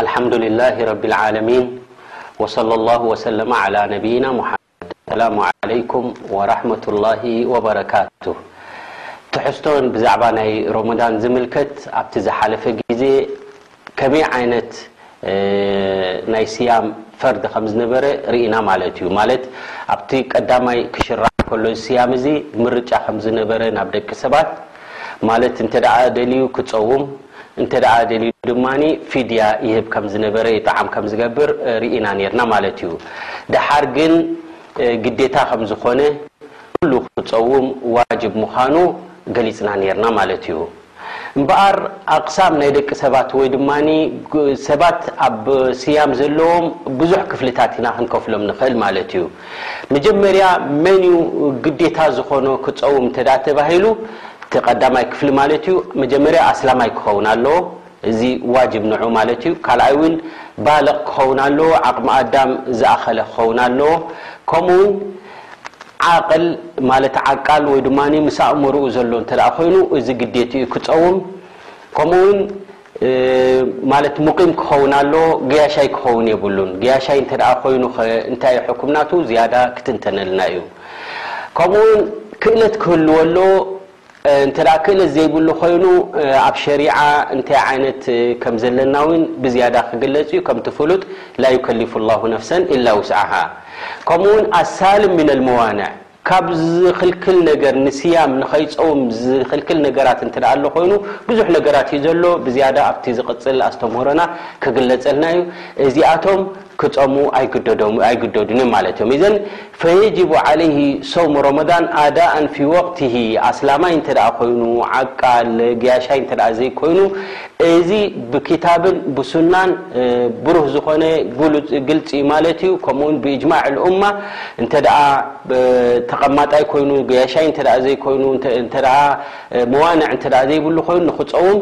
ኣልሓምዱሊላሂ ረቢል ዓለሚን ወሰለሏሁ ወሰለመ ዓላ ነቢይና ሙሓመድ። ኣሰላሙ ዓለይኩም ወራሕመቱላሂ ወበረካቱህ። ትሕዝቶ ን ብዛዕባ ናይ ሮሞዳን ዝምልከት ኣብቲ ዝሓለፈ ግዜ ከመይ ዓይነት ናይ ስያም ፈርድ ከም ዝነበረ ርኢና ማለት እዩ። ማለት ኣብቲ ቀዳማይ ክሽራዕ ከሎ እዚ ስያም እዚ ምርጫ ከም ዝነበረ ናብ ደቂ ሰባት ማለት እንተደኣ ደልዩ ክጸውም፣ እንተድኣ ደልዩ ድማ ፊድያ ይህብ ከም ዝነበረ ይጥዓም ከም ዝገብር ርኢና ኔርና ማለት እዩ። ድሓር ግን ግዴታ ከም ዝኾነ ኩሉ ክጸውም ዋጅብ ምዃኑ ገሊጽና ኔርና ማለት እዩ። እምበኣር ኣቕሳም ናይ ደቂ ሰባት ወይ ድማ ሰባት ኣብ ስያም ዘለዎም ብዙሕ ክፍልታት ኢና ክንከፍሎም ንኽእል ማለት እዩ። መጀመርያ መን እዩ ግዴታ ዝኾኖ ክጸውም እንተ ተባሂሉ እቲ ቀዳማይ ክፍሊ ማለት እዩ መጀመርያ ኣስላማይ ክኸውን ኣለዎ እዚ ዋጅብ ንዑ ማለት እዩ ካልኣይ እውን ባልቕ ክኸውን ኣለዎ ዓቕሚ ኣዳም ዝኣኸለ ክኸውን ኣለዎ ከምኡ ውን ዓቕል ማለት ዓቃል ወይ ድማ ምስ ኣእምርኡ ዘሎ እንተ ኮይኑ እዚ ግዴትኡ ክጸውም ከምኡ ውን ማለት ሙቂም ክኸውን ኣለዎ ገያሻይ ክኸውን የብሉን ገያሻይ እንተ ኮይኑ ከ እንታይ እዩ ሕኩም ናቱ ዝያዳ ክትንተነልና እዩ ከምኡ ውን ክእለት ክህልዎ ኣለዎ እንተ ክእለት ዘይብሉ ኮይኑ ኣብ ሸሪዓ እንታይ ዓይነት ከም ዘለና ውን ብዝያዳ ክግለጽ እዩ ከምቲ ፍሉጥ ላ ዩከሊፉ ላሁ ነፍሰን ኢላ ውስዓሃ ከምኡ ውን ኣሳልም ምን ኣልመዋንዕ ካብ ዝኽልክል ነገር ንስያም ንኸይጸውም ዝኽልክል ነገራት እንተ ኣሎ ኮይኑ ብዙሕ ነገራት እዩ ዘሎ ብዝያዳ ኣብቲ ዝቕጽል ኣስተምህሮና ክግለጸልና እዩ እዚኣቶም ክጸሙ ኣይግደዱን እዮም ማለት እዮም እዘን ፈየጅቡ ዓለይሂ ሰውሙ ረመዳን ኣዳእን ፊ ወቅቲሂ ኣስላማይ እንተ ኮይኑ ዓቃል ገያሻይ እንተ ዘይኮይኑ እዚ ብኪታብን ብሱናን ብሩህ ዝኾነ ግልፂ ማለት እዩ ከምኡ ውን ብእጅማዕ ልኡማ እንተ ተቐማጣይ ኮይኑ ገያሻይ እንተ ዘይኮይኑ እንተ መዋንዕ እንተ ዘይብሉ ኮይኑ ንክፀውም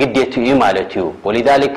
ግዴትኡ እዩ ማለት እዩ ወሊዛሊክ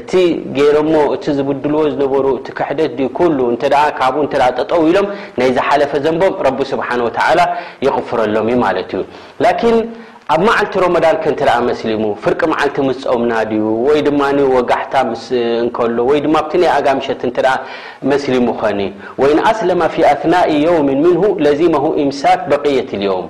እቲ ገይረሞ እቲ ዝብድልዎ ዝነበሩ እቲ ክሕደት ድዩ ኩሉ እንተ ካብኡ እንተ ጠጠው ኢሎም ናይ ዝሓለፈ ዘንቦም ረቢ ስብሓን ወተዓላ ይቕፍረሎም እዩ ማለት እዩ ላኪን ኣብ መዓልቲ ሮመዳን ከ እንተ መስሊሙ ፍርቂ መዓልቲ ምስ ፆምና ድዩ ወይ ድማ ወጋሕታ ምስ እንከሎ ወይ ድማ ኣብቲ ናይ ኣጋ ምሸት እንተ መስሊሙ ኸኒ ወይን ኣስለማ ፊ ኣትናኢ የውምን ምንሁ ለዚመሁ ኢምሳክ በቅየት ልዮም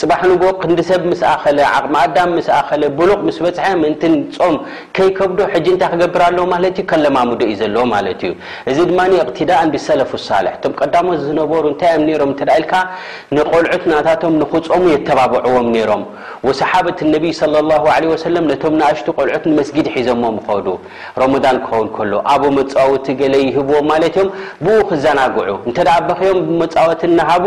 ጽባሕ ንግሆ ክንዲ ሰብ ምስ ኣኸለ፣ ዓቕሚ ኣዳም ምስ ኣኸለ፣ ብሉቕ ምስ በጽሐ ምእንቲ ጾም ከይከብዶ ሕጂ እንታይ ክገብር ኣለዎ ማለት እዩ? ከለማምዶ እዩ ዘለዎ ማለት እዩ። እዚ ድማ እቕትዳእን ብሰለፉ ሳልሕ፣ እቶም ቀዳሞት ዝነበሩ እንታይ እዮም ነይሮም እንተ ኢልካ፣ ንቆልዑት ናታቶም ንኽጾሙ የተባብዕዎም ነይሮም። ወሰሓበት ነቢይ ሰለላሁ ዓለይሂ ወሰለም ነቶም ንኣሽቱ ቆልዑት ንመስጊድ ሒዞሞም ይኸዱ። ሮሞዳን ክኸውን ከሎ ኣቡ መጻወቲ ገለ ይህብዎም ማለት እዮም ብኡ ክዘናግዑ እንተ በኺዮም መጻወቲ እናሃቡ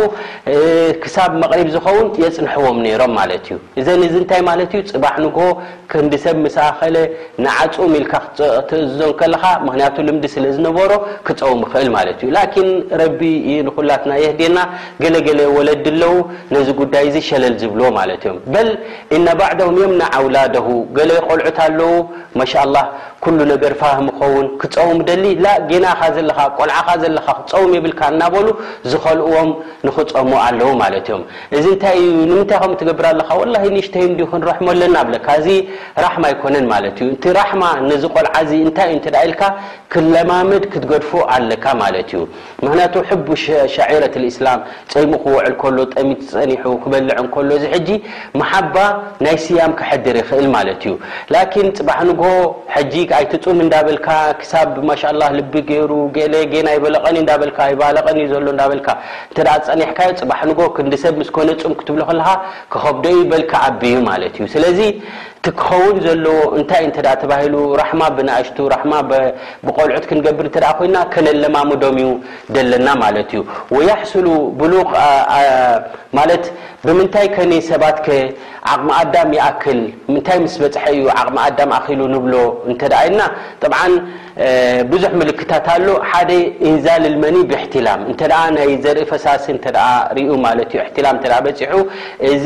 ክሳብ መቕሪብ ዝኸውን የጽንሕዎም ነይሮም ማለት እዩ እዘን እዚ እንታይ ማለት እዩ ጽባሕ ንግሆ ክንዲ ሰብ ምስ ኣኸለ ንዓጹም ኢልካ ክትእዝዞ ከለኻ ምክንያቱ ልምዲ ስለ ዝነበሮ ክጸውም ይኽእል ማለት እዩ ላኪን ረቢ ንኹላትና የህዴና ገለገለ ወለዲ ኣለዉ ነዚ ጉዳይ እዚ ሸለል ዝብልዎ ማለት እዮም በል እነ ባዕዶም የምናዕ ኣውላደሁ ገለ ቆልዑት ኣለዉ ማሻላህ ኩሉ ነገር ፋህ ምኸውን ክፀውም ደሊ ላእ ጌና እኻ ዘለኻ ቆልዓ እኻ ዘለኻ ክትፀውም የብልካን እናበሉ ዝኸልእዎም ንኽፀሙ ኣለው ማለት እዮም እዚ እንታይ እዩ ንምንታይ ከምኡ ትገብር ኣለኻ ወላሂ ንእሽተይ እንድዩ ክንረሕሞ ኣለና ኣብለካ እዚ ራሕማ ኣይኮነን ማለት እዩ እቲ ራሕማ ነዚ ቆልዓ እዚ እንታይ እዩ እንተ ኢልካ ክለማመድ ክትገድፎ ኣለካ ማለት እዩ ምኽንያቱ ሕቡ ሸዒረት ልእስላም ጸይሙ ክውዕል ከሎ ጠሚቱ ጸኒሑ ክበልዕ እንከሎ እዚ ሕጂ መሓባ ናይ ስያም ከሕድር ይኽእል ማለት እዩ ላኪን ጽባሕ ንግሆ ሕጂ ኣይትጹም እንዳበልካ ክሳብ ማሻላህ ልቢ ገይሩ ገለ ጌና ኣይበለቐን እዩ እንዳበልካ ኣይባለቐን እዩ ዘሎ እንዳበልካ እንተ ኣጸኒሕካዮ ጽባሕ ንግሆ ክንዲ ሰብ ምስ ኮነ ጽም ክትብሎ ከለኻ ክኸብዶ እዩ በል ክዓቢ እዩ ማለት እዩ ስለዚ እቲ ክኸውን ዘለዎ እንታይ እንተ ተባሂሉ፣ ራሕማ ብናእሽቱ፣ ራሕማ ብቆልዑት ክንገብር እንተ ኮይና ከነለማምዶም እዩ ዘለና ማለት እዩ። ወያሕስሉ ብሉግ ማለት ብምንታይ ከኒ ሰባት ከ ዓቕሚ ኣዳም ይኣክል ምንታይ ምስ በጽሐ እዩ ዓቕሚ ኣዳም ኣኺሉ ንብሎ እንተ ኢልና ጠብዓን ብዙሕ ምልክታት ኣሎ። ሓደ ኢንዛል ኣልመኒ ብእሕትላም እንተ ናይ ዘርኢ ፈሳሲ እንተ ሪኡ ማለት እዩ። እሕትላም እንተ በጺሑ እዚ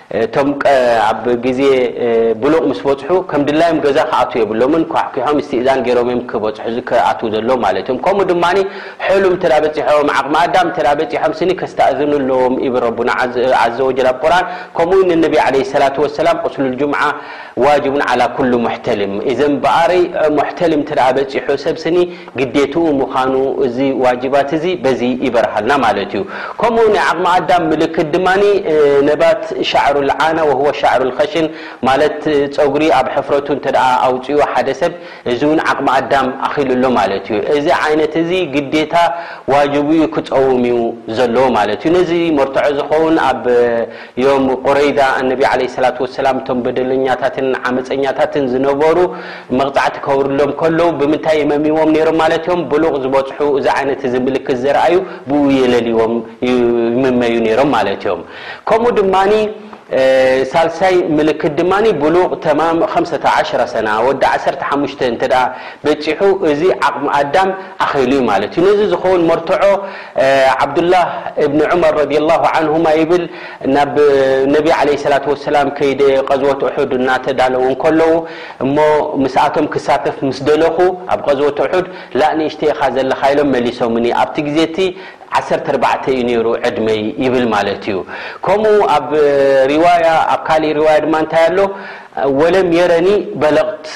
እቶም ቀ ኣብ ግዜ ብሉቕ ምስ በጽሑ ከም ድላዮም ገዛ ክኣትዉ የብሎምን ኳሕኲሖም እስትእዛን ጌሮም እዮም ክበጽሑ እዚ ክኣትዉ ዘለዎም ማለት እዮም ከምኡ ድማ ሕሉም እንተ በጺሖም ዓቕሚ ኣዳም እንተ በጺሖም ስኒ ከስተእዝኑ ኣለዎም ኢብ ረቡና ዓዘ ወጀል ኣብ ቁርኣን ከምኡ ውን ንነቢ ዓለይሂ ሰላቱ ወሰላም ቁስሉል ጁምዓ ዋጅቡን ዓላ ኩሉ ሙሕተሊም ኢዘ እምበኣር ሙሕተሊም እንተ በጺሑ ሰብ ስኒ ግዴትኡ ምዃኑ እዚ ዋጅባት እዚ በዚ ይበርሃልና ማለት እዩ። ከምኡ ናይ ዓቕሚ ኣዳም ምልክት ድማ ነባት ሻዕሩ ልዓና ወሁወ ሻዕሩ ልኸሽን ማለት ፀጉሪ ኣብ ሕፍረቱ እንተ ኣውፂኡ ሓደ ሰብ እዚ እውን ዓቕሚ ኣዳም ኣኺሉ ኣሎ ማለት እዩ። እዚ ዓይነት እዚ ግዴታ ዋጅቡ እዩ ክፀውም እዩ ዘለዎ ማለት እዩ። ነዚ መርትዖ ዝኸውን ኣብ ዮም ቁረይዳ ኣነቢ ዓለይሂ ሰላቱ ወሰላም እቶም በደለኛታትን ዓመጸኛታትን ዝነበሩ መቕጻዕቲ ከውርድሎም ከለው ብምንታይ የመሚዎም ነይሮም ማለት ዮም? ብሉቕ ዝበጽሑ እዚ ዓይነት እዚ ምልክት ዘርኣዩ ብኡ የለልይዎም፣ ይምመዩ፣ ነይሮም ማለት ዮም። ከምኡ ድማ ሳልሳይ ምልክት ድማ ብሉቕ ተማም ኸምሰተ ዓሽረ ሰና ወዲ ዓሰርተ ሓሙሽተ እንተድኣ በጺሑ እዚ ዓቕሚ ኣዳም ኣኼሉ'ዩ ማለት ዩ። ነዚ ዝኸውን መርትዖ ዓብዱላህ እብኒ ዑመር ረዲየላሁ ዓንሁማ ይብል፣ ናብ ነቢ ዓለይሂ ሰላቱ ወሰላም ከይደ ቐዝወት ኡሑድ እናተዳለዉ እንከለዉ እሞ ምስኣቶም ክሳተፍ ምስ ደለኹ፣ ኣብ ቐዝወት ኡሑድ ላእ ንእሽተይ ኢኻ ዘለኻ ኢሎም መሊሶምኒ። ኣብቲ ግዜ እቲ ዓሰርተ ኣርባዕተ እዩ ነይሩ ዕድመይ ይብል ማለት እዩ። ከምኡ ኣብ ሪዋያ ኣብ ካሊእ ሪዋያ ድማ እንታይ ኣሎ፣ ወለም የረኒ በለቕት።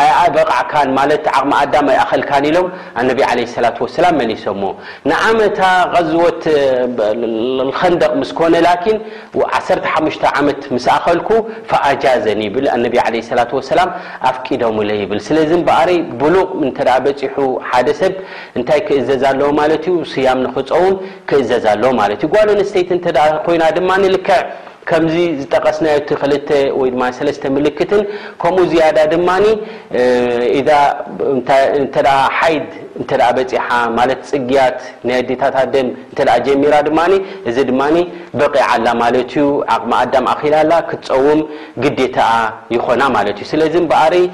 ኣየኣበቓዕካን ማለት ዓቕሚ ኣዳም ኣይኣኸልካን ኢሎም ኣነቢ ዓለይሂ ሰላቱ ወሰላም መሊሶምዎ። ንዓመታ ቐዝወት ኣልኸንደቕ ምስ ኮነ ላኪን ዓሰርተ ሓሙሽተ ዓመት ምስ ኣኸልኩ ፈኣጃዘኒ ይብል ኣነቢ ዓለይሂ ሰላቱ ወሰላም ኣፍቂዶምለይ ይብል። ስለዚ እምበኣረይ ብሉቕ እንተ በጺሑ ሓደ ሰብ እንታይ ክእዘዝ ኣለዎ ማለት እዩ? ስያም ንኽጸውም ክእዘዝ ኣለዎ ማለት እዩ። ጓል ኣንስተይቲ እንተ ኾይና ድማ ልክዕ ከምዚ ዝጠቐስናዮ እቲ ክልተ ወይ ድማ ሰለስተ ምልክትን ከምኡ ዝያዳ ድማ ኢዛ እንተ ሓይድ እንተ በጺሓ ማለት ጽግያት ናይ ኣዴታታ ደም እንተ ጀሚራ ድማ እዚ ድማ በቒዓ ኣላ ማለት እዩ ዓቕሚ ኣዳም ኣኺላ ኣላ ክትጸውም ግዴታኣ ይኾና ማለት እዩ ስለዚ እምበኣርይ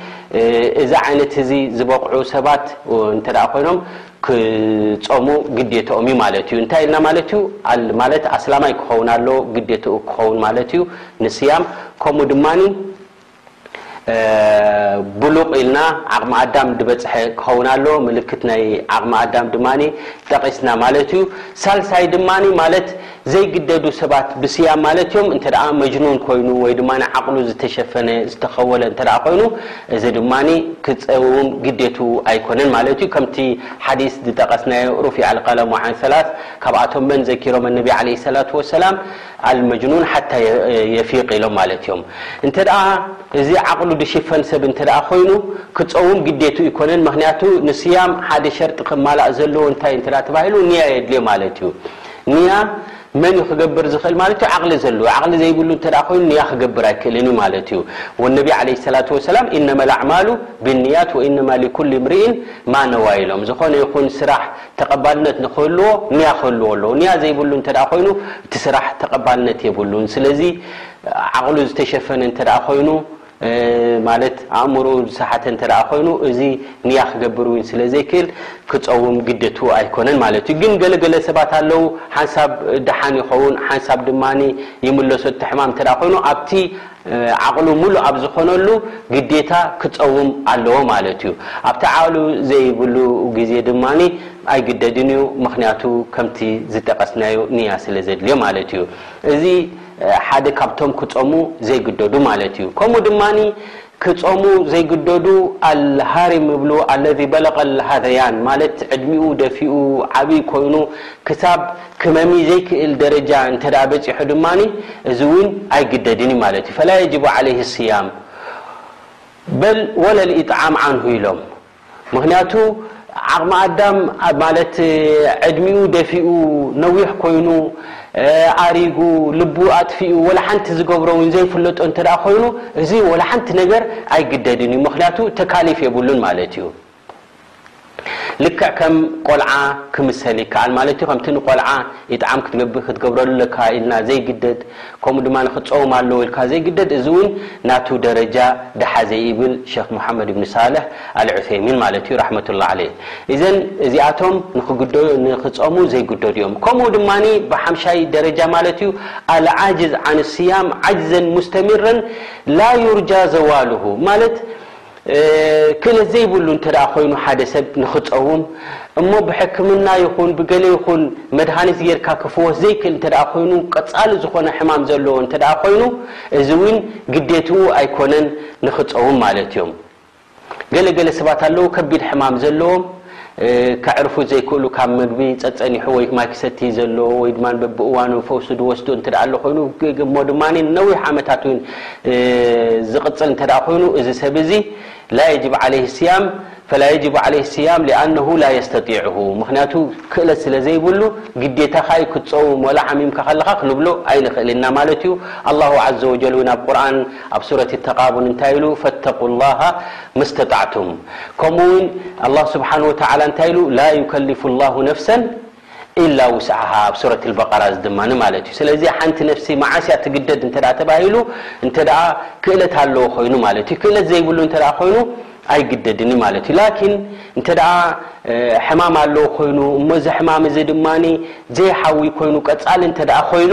እዚ ዓይነት እዚ ዝበቕዑ ሰባት እንተ ኮይኖም ክጸሙ ግዴትኦም እዩ ማለት እዩ እንታይ ኢልና ማለት እዩ ኣል ማለት ኣስላማይ ክኸውን ኣለዎ ግዴትኡ ክኸውን ማለት እዩ ንስያም ከምኡ ድማ ብሉቅ ኢልና ዓቅሚ ኣዳም ድበጽሐ ክኸውን ኣለዎ ምልክት ናይ ዓቅሚ ኣዳም ድማ ጠቂስና ማለት እዩ ሳልሳይ ድማ ማለት ዘይግደዱ ሰባት ብስያም ማለት እዮም። እንተ መጅኑን ኮይኑ ወይ ድማ ዓቕሉ ዝተሸፈነ፣ ዝተኸወለ፣ እንተ ኮይኑ እዚ ድማ ክጸውም ግዴትኡ ኣይኮነን ማለት እዩ። ከምቲ ሓዲስ ዝጠቐስናዮ ሩፊዐ ኣልቀለሙ ዓን ሰላስ ካብኣቶም መን ዘኪሮም ኣነቢ ዓለይሂ ሰላቱ ወሰላም ኣልመጅኑን ሓታ የፊቅ ኢሎም ማለት እዮም። እንተ እዚ ዓቕሉ ዝሽፈን ሰብ እንተ ኮይኑ ክጸውም ግዴትኡ ኣይኮነን። ምኽንያቱ ንስያም ሓደ ሸርጢ ክማላእ ዘለዎ እንታይ እንተ ተባሂሉ ንያ የድልዮ ማለት እዩ። ንያ መን እዩ ክገብር ዝኽእል ማለት እዩ ዓቕሊ ዘለዎ ዓቕሊ ዘይብሉ እንተ ኮይኑ ንያ ክገብር ኣይክእልን እዩ ማለት እዩ ወነቢ ዓለይሂ ሰላቱ ወሰላም ኢነመል ኣዕማሉ ቢንያት ወኢነማ ሊኩሊ ምርኢን ማ ነዋ ኢሎም ዝኾነ ይኹን ስራሕ ተቐባልነት ንኽህልዎ ንያ ክህልዎ ኣለዎ ንያ ዘይብሉ እንተ ኮይኑ እቲ ስራሕ ተቐባልነት የብሉን ስለዚ ዓቕሉ ዝተሸፈነ እንተ ኮይኑ ማለት ኣእምርኡ ዝሰሓተ እንተደኣ ኮይኑ እዚ ንያ ክገብር እውን ስለ ዘይክእል ክጸውም ግደትኡ ኣይኮነን ማለት እዩ። ግን ገለ ገለ ሰባት ኣለዉ ሓንሳብ ደሓን ይኸውን ሓንሳብ ድማ ይምለሶ እቲ ሕማም እንተደኣ ኮይኑ ኣብቲ ዓቕሉ ምሉእ ኣብ ዝኾነሉ ግዴታ ክጸውም ኣለዎ ማለት እዩ። ኣብቲ ዓቕሉ ዘይብሉ ግዜ ድማ ኣይግደድን እዩ ምኽንያቱ ከምቲ ዝጠቐስናዮ ንያ ስለ ዘድልዮ ማለት እዩ። እዚ ሓደ ካብቶም ክጾሙ ዘይግደዱ ማለት እዩ። ከምኡ ድማ ክጾሙ ዘይግደዱ ኣልሃሪም ይብሉ፣ ኣለዚ በለቀ ኣልሃዘያን ማለት ዕድሚኡ ደፊኡ ዓብይ ኮይኑ ክሳብ ክመሚ ዘይክእል ደረጃ እንተ በጺሑ ድማ እዚ እውን ኣይግደድን እዩ ማለት እዩ። ፈላ የጅቡ ዓለይህ ስያም በል ወለልኢጥዓም ዓንሁ ኢሎም። ምኽንያቱ ዓቕሚ ኣዳም ማለት ዕድሚኡ ደፊኡ ነዊሕ ኮይኑ ኣሪጉ ልቡ ኣጥፊኡ ወላ ሓንቲ ዝገብሮ እውን ዘይፍለጦ እንተ ኮይኑ እዚ ወላ ሓንቲ ነገር ኣይግደድን እዩ ምኽንያቱ ተካሊፍ የብሉን ማለት እዩ ልክዕ ከም ቆልዓ ክምሰል ይከኣል ማለት እዩ ከምቲ ንቆልዓ ኢጥዓም ክትገብር ክትገብረሉ ኣለካ ኢልና ዘይግደድ ከምኡ ድማ ክጸውም ኣለዎ ኢልካ ዘይግደድ እዚ ውን ናቱ ደረጃ ደሓዘ ይብል ሸኽ ሙሓመድ ብን ሳልሕ ኣል ዑሰይሚን ማለት እዩ ራሕመቱላህ ዓለይህ ኢዘን እዚኣቶም ንክግደዩ ንክጸሙ ዘይግደዱ እዮም ከምኡ ድማ ብሓምሻይ ደረጃ ማለት እዩ ኣል ዓጅዝ ዓን ስያም ዓጅዘን ሙስተሚረን ላ ዩርጃ ዘዋሉሁ ማለት ክእለት ዘይብሉ እንተ ኮይኑ ሓደ ሰብ ንኽጸውም እሞ ብሕክምና ይኹን ብገለ ይኹን መድሃኒት ጌርካ ክፍወስ ዘይክእል እንተ ኮይኑ ቀጻሊ ዝኾነ ሕማም ዘለዎ እንተ ኮይኑ እዚ ውን ግዴትኡ ኣይኮነን ንኽጸውም ማለት እዮም ገለ ገለ ሰባት ኣለዉ ከቢድ ሕማም ዘለዎም ከዕርፉ ዘይክእሉ ካብ መግቢ ጸጸኒሑ ወይ ማይ ክሰቲ ዘለ ወይ ድማ በብእዋኑ ፈውሲ ዝወስዱ እንተደኣ ኣሎ ኮይኑ እሞ ድማ ንነዊሕ ዓመታት እውን ዝቕጽል እንተደኣ ኮይኑ እዚ ሰብ እዚ ላ የጅብ ዓለይህ ስያም ፈላ የጅቡ ዓለይህ ስያም ሊኣነሁ ላ የስተጢዕሁ ምኽንያቱ ክእለት ስለ ዘይብሉ ግዴታኻ እዩ ክትጸውም ወላ ሓሚምካ ከለኻ ክንብሎ ኣይንኽእልን ኢና ማለት እዩ ኣላሁ ዓዘ ወጀል እውን ኣብ ቁርኣን ኣብ ሱረት ተቓቡን እንታይ ኢሉ ፈተቁ ላሃ መስተጣዕቱም ከምኡ ውን ኣላህ ስብሓን ወተዓላ እንታይ ኢሉ ላ ዩከልፉ ላሁ ነፍሰን ኢላ ውስዓሃ ኣብ ሱረት ልበቀራ እዚ ድማ ማለት እዩ ስለዚ ሓንቲ ነፍሲ መዓስ እያ ትግደድ እንተ ተባሂሉ እንተ ክእለት ኣለዎ ኮይኑ ማለት እዩ ክእለት ዘይብሉ እንተ ኮይኑ ኣይግደድን እዩ ማለት እዩ ላኪን እንተ ሕማም ኣለዎ ኮይኑ እሞ እዚ ሕማም እዚ ድማ ዘይሓዊ ኮይኑ ቀፃሊ እንተ ኮይኑ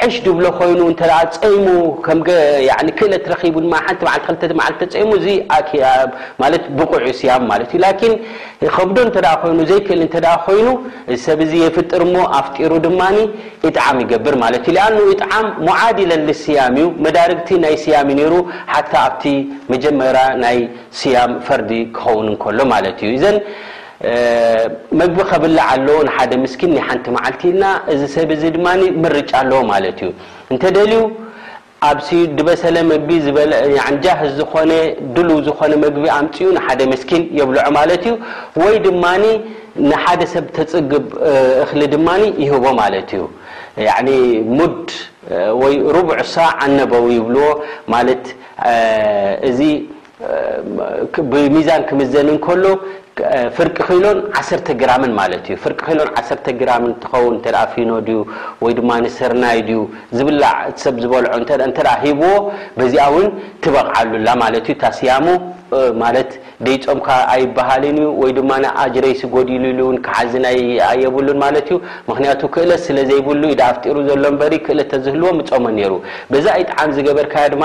ሕሽ ድብሎ ኮይኑ እንተ ጸይሙ ከም ያኒ ክእለት ረኺቡ ድማ ሓንቲ መዓልቲ ክልተ መዓልቲ ተጸይሙ እዚ ማለት ብቑዕ ስያም ማለት እዩ ላኪን ይኸብዶ እንተ ኮይኑ ዘይክእል እንተ ኮይኑ እዚ ሰብ እዚ የፍጥር እሞ ኣፍጢሩ ድማ ኢጥዓም ይገብር ማለት እዩ ሊኣኑ ኢጥዓም ሙዓዲለን ልስያም እዩ መዳርግቲ ናይ ስያም እዩ ነይሩ ሓታ ኣብቲ መጀመራ ናይ ስያም ፈርዲ ክኸውን እንከሎ ማለት እዩ እዘን መግቢ ከብላዕ ኣለዎ ንሓደ ምስኪን ናይ ሓንቲ መዓልቲ ኢልና እዚ ሰብ እዚ ድማ ምርጫ ኣለዎ ማለት እዩ እንተደልዩ ኣብ ድበሰለ መግቢ ዝበለ ያኒ ጃህዝ ዝኾነ ድሉው ዝኾነ መግቢ ኣምጺኡ ንሓደ ምስኪን የብልዖ ማለት እዩ ወይ ድማ ንሓደ ሰብ ተጽግብ እኽሊ ድማ ይህቦ ማለት እዩ ያኒ ሙድ ወይ ሩብዑ ሳዕ ኣነበዊ ይብልዎ ማለት እዚ ብሚዛን ክምዘን እንከሎ ፍርቂ ኺሎን ዓሰርተ ግራምን ማለት እዩ። ፍርቂ ኺሎን ዓሰርተ ግራምን እንትኸውን እንተ ፊኖ ድዩ ወይ ድማ ስርናይ ድዩ ዝብላዕ እቲ ሰብ ዝበልዖ እንተ ሂብዎ በዚኣ እውን ትበቕዓሉ ኣላ ማለት እዩ። እታ ስያሙ ማለት ደይጾምካ ኣይበሃልን እዩ ወይ ድማ ኣጅረይሲ ጎዲሉ ኢሉ እውን ክሓዝን ኣየብሉን ማለት እዩ። ምክንያቱ ክእለት ስለ ዘይብሉ እዩ ደኣ ኣፍጢሩ ዘሎ እምበሪ ክእለት ተዝህልዎ ምጾመ ነይሩ። በዛ ኢጥዓም ዝገበርካያ ድማ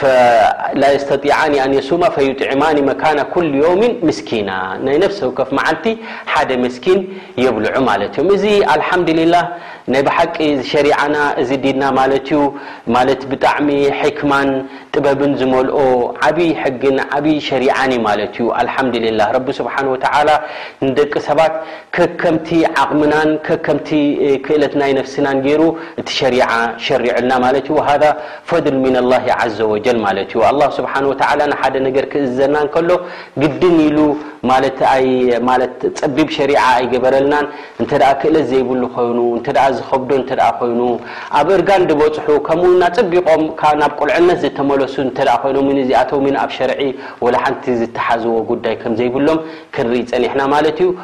ፈላ የስተጢዓኒ ኣን የሱማ ፈዩጥዕማኒ መካነ ኩሉ ዮውሚን ምስኪና ናይ ነፍሲ ወከፍ መዓልቲ ሓደ መስኪን የብልዑ ማለት እዮም እዚ ኣልሓምድሊላህ ናይ ብሓቂ እዚ ሸሪዓና እዚ ዲንና ማለት እዩ ማለት ብጣዕሚ ሕክማን ጥበብን ዝመልኦ ዓብይ ሕግን ዓብይ ሸሪዓን እዩ ማለት እዩ ኣልሓምድሊላህ ረቢ ስብሓን ወተዓላ ንደቂ ሰባት ከከምቲ ዓቕምናን ከከምቲ ክእለት ናይ ነፍስናን ገይሩ እቲ ሸሪዓ ሸሪዑልና ማለት እዩ ወሃዛ ፈድል ሚን ኣላሂ ዓዘ ወጀል ማለት እዩ። ኣላህ ስብሓነሁ ወተዓላ ንሓደ ነገር ክእዝዘና እንከሎ ግድን ኢሉ ማለት ኣይ ማለት ፀቢብ ሸሪዓ ኣይገበረልናን። እንተድኣ ክእለት ዘይብሉ ኮይኑ፣ እንተድኣ ዝኸብዶ እንተድኣ ኮይኑ፣ ኣብ እርጋን ድበፅሑ ከምኡ እውን ኣፀቢቖም ካብ ናብ ቁልዕነት ዝተመለሱ እንተድኣ ኮይኖም ውን እዚኣቶም ውን ኣብ ሸርዒ ወላ ሓንቲ ዝተሓዝዎ ጉዳይ ከምዘይብሎም ክንርኢ ፀኒሕና ማለት እዩ።